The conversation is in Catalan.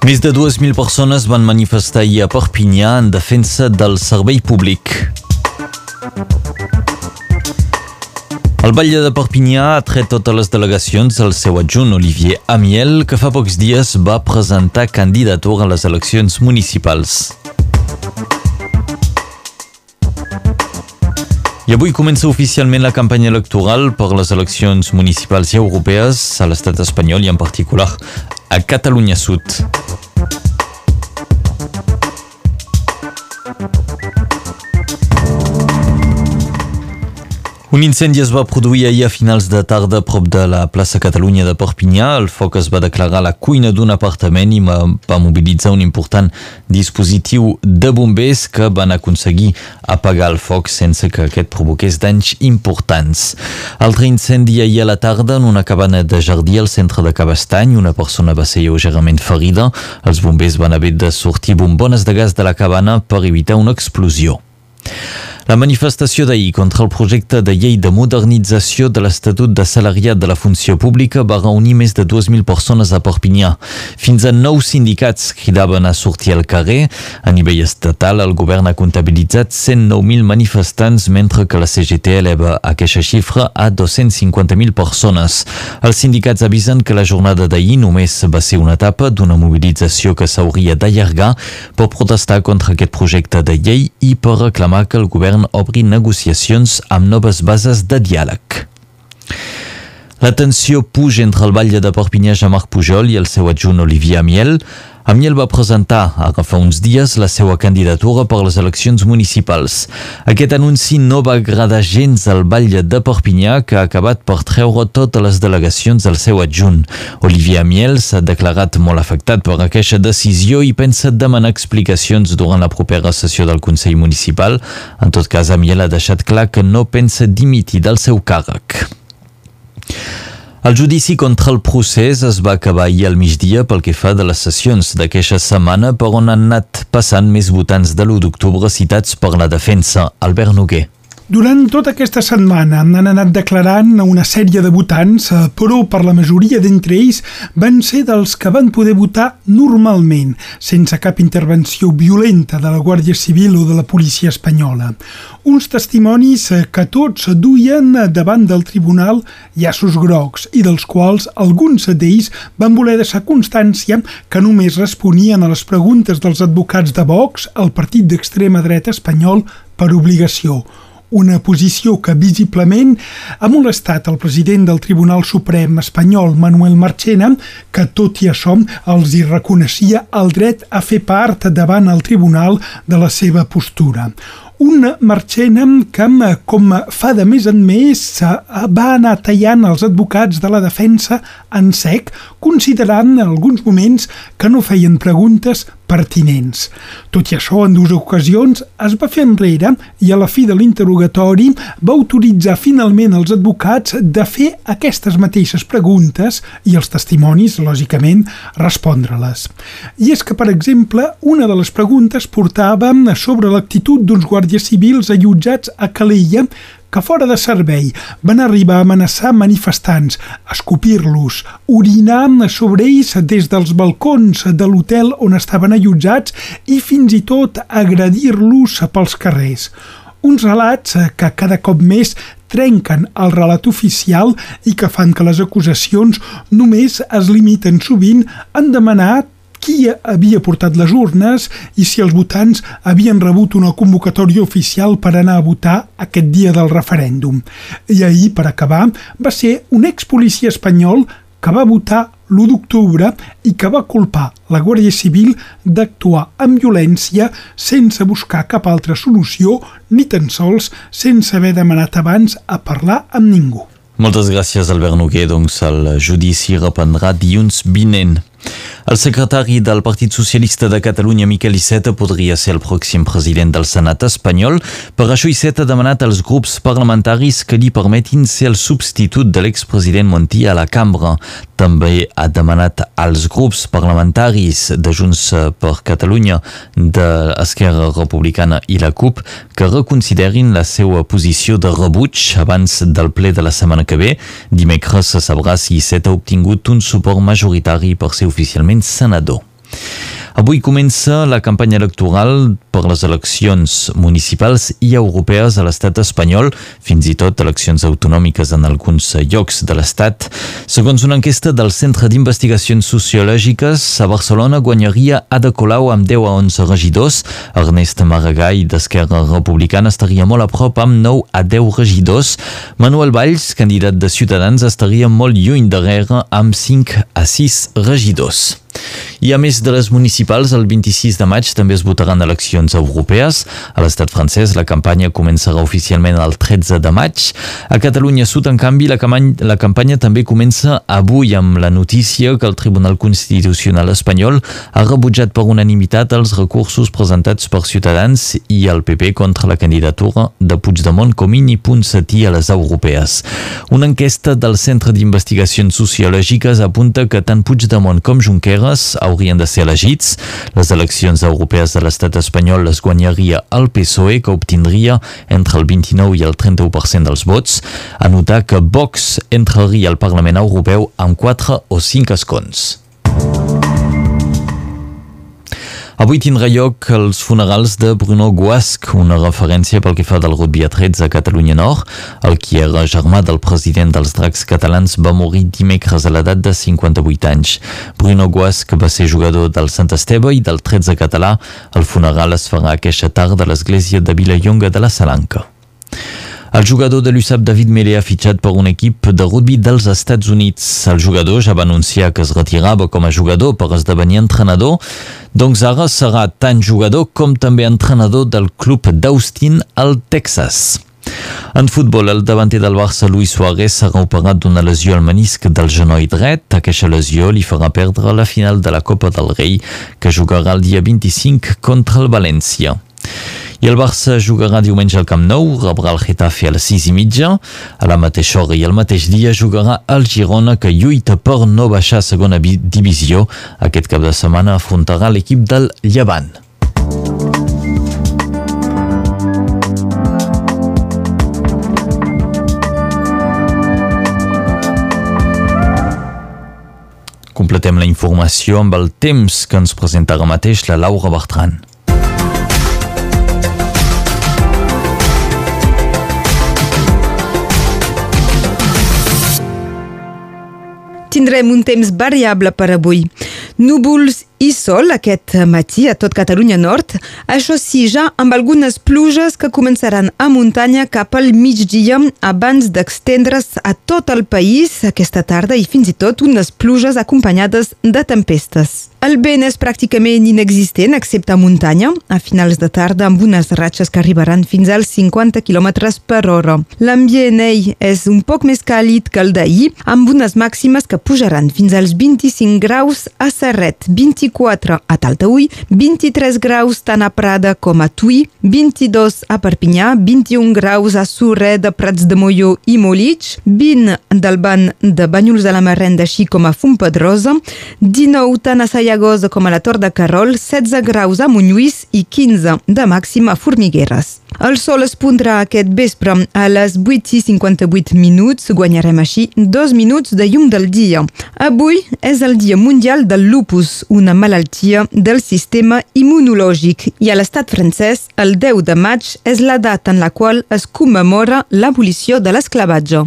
Més de 2.000 persones van manifestar ahir a Perpinyà en defensa del servei públic. El batlle de Perpinyà ha tret totes les delegacions al seu adjunt Olivier Amiel, que fa pocs dies va presentar candidatura a les eleccions municipals. I avui comença oficialment la campanya electoral per les eleccions municipals i europees a l'estat espanyol i en particular a Catalunya Sud. Un incendi es va produir ahir a finals de tarda prop de la plaça Catalunya de Perpinyà. El foc es va declarar a la cuina d'un apartament i va mobilitzar un important dispositiu de bombers que van aconseguir apagar el foc sense que aquest provoqués danys importants. Altre incendi ahir a la tarda en una cabana de jardí al centre de Cabestany. Una persona va ser lleugerament ferida. Els bombers van haver de sortir bombones de gas de la cabana per evitar una explosió. La manifestació d'ahir contra el projecte de llei de modernització de l'Estatut de Salariat de la Funció Pública va reunir més de 2.000 persones a Perpinyà. Fins a nou sindicats cridaven a sortir al carrer. A nivell estatal, el govern ha comptabilitzat 109.000 manifestants, mentre que la CGT eleva aquesta xifra a 250.000 persones. Els sindicats avisen que la jornada d'ahir només va ser una etapa d'una mobilització que s'hauria d'allargar per protestar contra aquest projecte de llei i per reclamar que el govern obri negociacions amb noves bases de diàleg. La tensió puja entre el batlle de Perpinyà Jean-Marc Pujol i el seu adjunt Olivier Amiel. Amiel va presentar ara fa uns dies la seva candidatura per les eleccions municipals. Aquest anunci no va agradar gens al batlle de Perpinyà, que ha acabat per treure totes les delegacions del seu adjunt. Olivier Amiel s'ha declarat molt afectat per aquesta decisió i pensa demanar explicacions durant la propera sessió del Consell Municipal. En tot cas, Amiel ha deixat clar que no pensa dimitir del seu càrrec. El judici contra el procés es va acabar ahir al migdia pel que fa de les sessions d'aquesta setmana per on han anat passant més votants de l'1 d'octubre citats per la defensa, Albert Noguer. Durant tota aquesta setmana han anat declarant una sèrie de votants, eh, però per la majoria d'entre ells van ser dels que van poder votar normalment, sense cap intervenció violenta de la Guàrdia Civil o de la policia espanyola. Uns testimonis eh, que tots duien davant del tribunal llaços grocs i dels quals alguns d'ells van voler deixar constància que només responien a les preguntes dels advocats de Vox, el partit d'extrema dreta espanyol, per obligació una posició que visiblement ha molestat el president del Tribunal Suprem espanyol, Manuel Marchena, que tot i això els hi reconeixia el dret a fer part davant el tribunal de la seva postura. Un Marchena que, com fa de més en més, va anar tallant els advocats de la defensa en sec, considerant en alguns moments que no feien preguntes pertinents. Tot i això, en dues ocasions es va fer enrere i a la fi de l'interrogatori va autoritzar finalment els advocats de fer aquestes mateixes preguntes i els testimonis, lògicament, respondre-les. I és que, per exemple, una de les preguntes portava sobre l'actitud d'uns guàrdies civils allotjats a Calella que fora de servei van arribar a amenaçar manifestants, escopir-los, orinar sobre ells des dels balcons de l'hotel on estaven allotjats i fins i tot agredir-los pels carrers. Uns relats que cada cop més trenquen el relat oficial i que fan que les acusacions només es limiten sovint en demanar qui havia portat les urnes i si els votants havien rebut una convocatòria oficial per anar a votar aquest dia del referèndum. I ahir, per acabar, va ser un expolicia espanyol que va votar l'1 d'octubre i que va culpar la Guàrdia Civil d'actuar amb violència sense buscar cap altra solució ni tan sols sense haver demanat abans a parlar amb ningú. Moltes gràcies, Albert Noguer. Doncs el judici reprendrà dilluns vinent. El secretari del Partit Socialista de Catalunya, Miquel Iceta, podria ser el pròxim president del Senat espanyol. Per això Iceta ha demanat als grups parlamentaris que li permetin ser el substitut de l'expresident Montilla a la cambra. També ha demanat als grups parlamentaris de Junts per Catalunya, d'Esquerra Republicana i la CUP que reconsiderin la seva posició de rebuig abans del ple de la setmana que ve. Dimecres se sabrà si Iceta ha obtingut un suport majoritari per ser oficialment totalmente sanador. Avui comença la campanya electoral per les eleccions municipals i europees a l'estat espanyol, fins i tot eleccions autonòmiques en alguns llocs de l'estat. Segons una enquesta del Centre d'Investigacions Sociològiques, a Barcelona guanyaria Ada Colau amb 10 a 11 regidors. Ernest Maragall, d'Esquerra Republicana, estaria molt a prop amb 9 a 10 regidors. Manuel Valls, candidat de Ciutadans, estaria molt lluny darrere amb 5 a 6 regidors. I a més de les municipals, el 26 de maig també es votaran eleccions europees. A l'estat francès la campanya començarà oficialment el 13 de maig. A Catalunya Sud, en canvi, la, la campanya també comença avui amb la notícia que el Tribunal Constitucional espanyol ha rebutjat per unanimitat els recursos presentats per Ciutadans i el PP contra la candidatura de Puigdemont com i Ponsatí a les europees. Una enquesta del Centre d'Investigacions Sociològiques apunta que tant Puigdemont com Junqueras haurien de ser elegits. Les eleccions europees de l'estat espanyol les guanyaria el PSOE, que obtindria entre el 29 i el 31% dels vots. A notar que Vox entraria al Parlament Europeu amb 4 o 5 escons. Avui tindrà lloc els funerals de Bruno Guasc, una referència pel que fa del rugby a 13 a Catalunya Nord. El qui era germà del president dels dracs catalans va morir dimecres a l'edat de 58 anys. Bruno Guasc va ser jugador del Sant Esteve i del 13 català. El funeral es farà aquesta tarda a l'església de Vilallonga de la Salanca. El jugador de l'USAP David Mele ha fitxat per un equip de rugby dels Estats Units. El jugador ja va anunciar que es retirava com a jugador per esdevenir entrenador, doncs ara serà tant jugador com també entrenador del club d'Austin al Texas. En futbol, el davanter del Barça, Luis Suárez, s'ha operat d'una lesió al menisc del genoll dret. Aquesta lesió li farà perdre la final de la Copa del Rei, que jugarà el dia 25 contra el València. I el Barça jugarà diumenge al Camp Nou, rebrà el Getafe a les 6 i mitja. A la mateixa hora i el mateix dia jugarà el Girona, que lluita per no baixar a segona divisió. Aquest cap de setmana afrontarà l'equip del Llevant. Completem la informació amb el temps que ens presenta ara mateix la Laura Bertran. Tindrem un temps variable per avui. Núvols i sol aquest matí a tot Catalunya Nord, això sí, ja amb algunes pluges que començaran a muntanya cap al migdia abans d'extendre's a tot el país aquesta tarda i fins i tot unes pluges acompanyades de tempestes. El vent és pràcticament inexistent, excepte a muntanya, a finals de tarda amb unes ratxes que arribaran fins als 50 km per hora. L'ambient ell és un poc més càlid que el d'ahir, amb unes màximes que pujaran fins als 25 graus a Serret, 24 a Taltaúi, 23 graus tant a Prada com a Tui, 22 a Perpinyà, 21 graus a Surre de Prats de Molló i Molig, 20 del Ban de Banyuls de la Marrenda, així com a Fontpedrosa, 19 tant a Saia Llagosa com a la Tor de Carol, 16 graus a Montlluís i 15 de màxima a Formigueres. El sol es pondrà aquest vespre a les 8 i 58 minuts, guanyarem així dos minuts de llum del dia. Avui és el Dia Mundial del Lupus, una malaltia del sistema immunològic, i a l'estat francès el 10 de maig és la data en la qual es commemora l'abolició de l'esclavatge.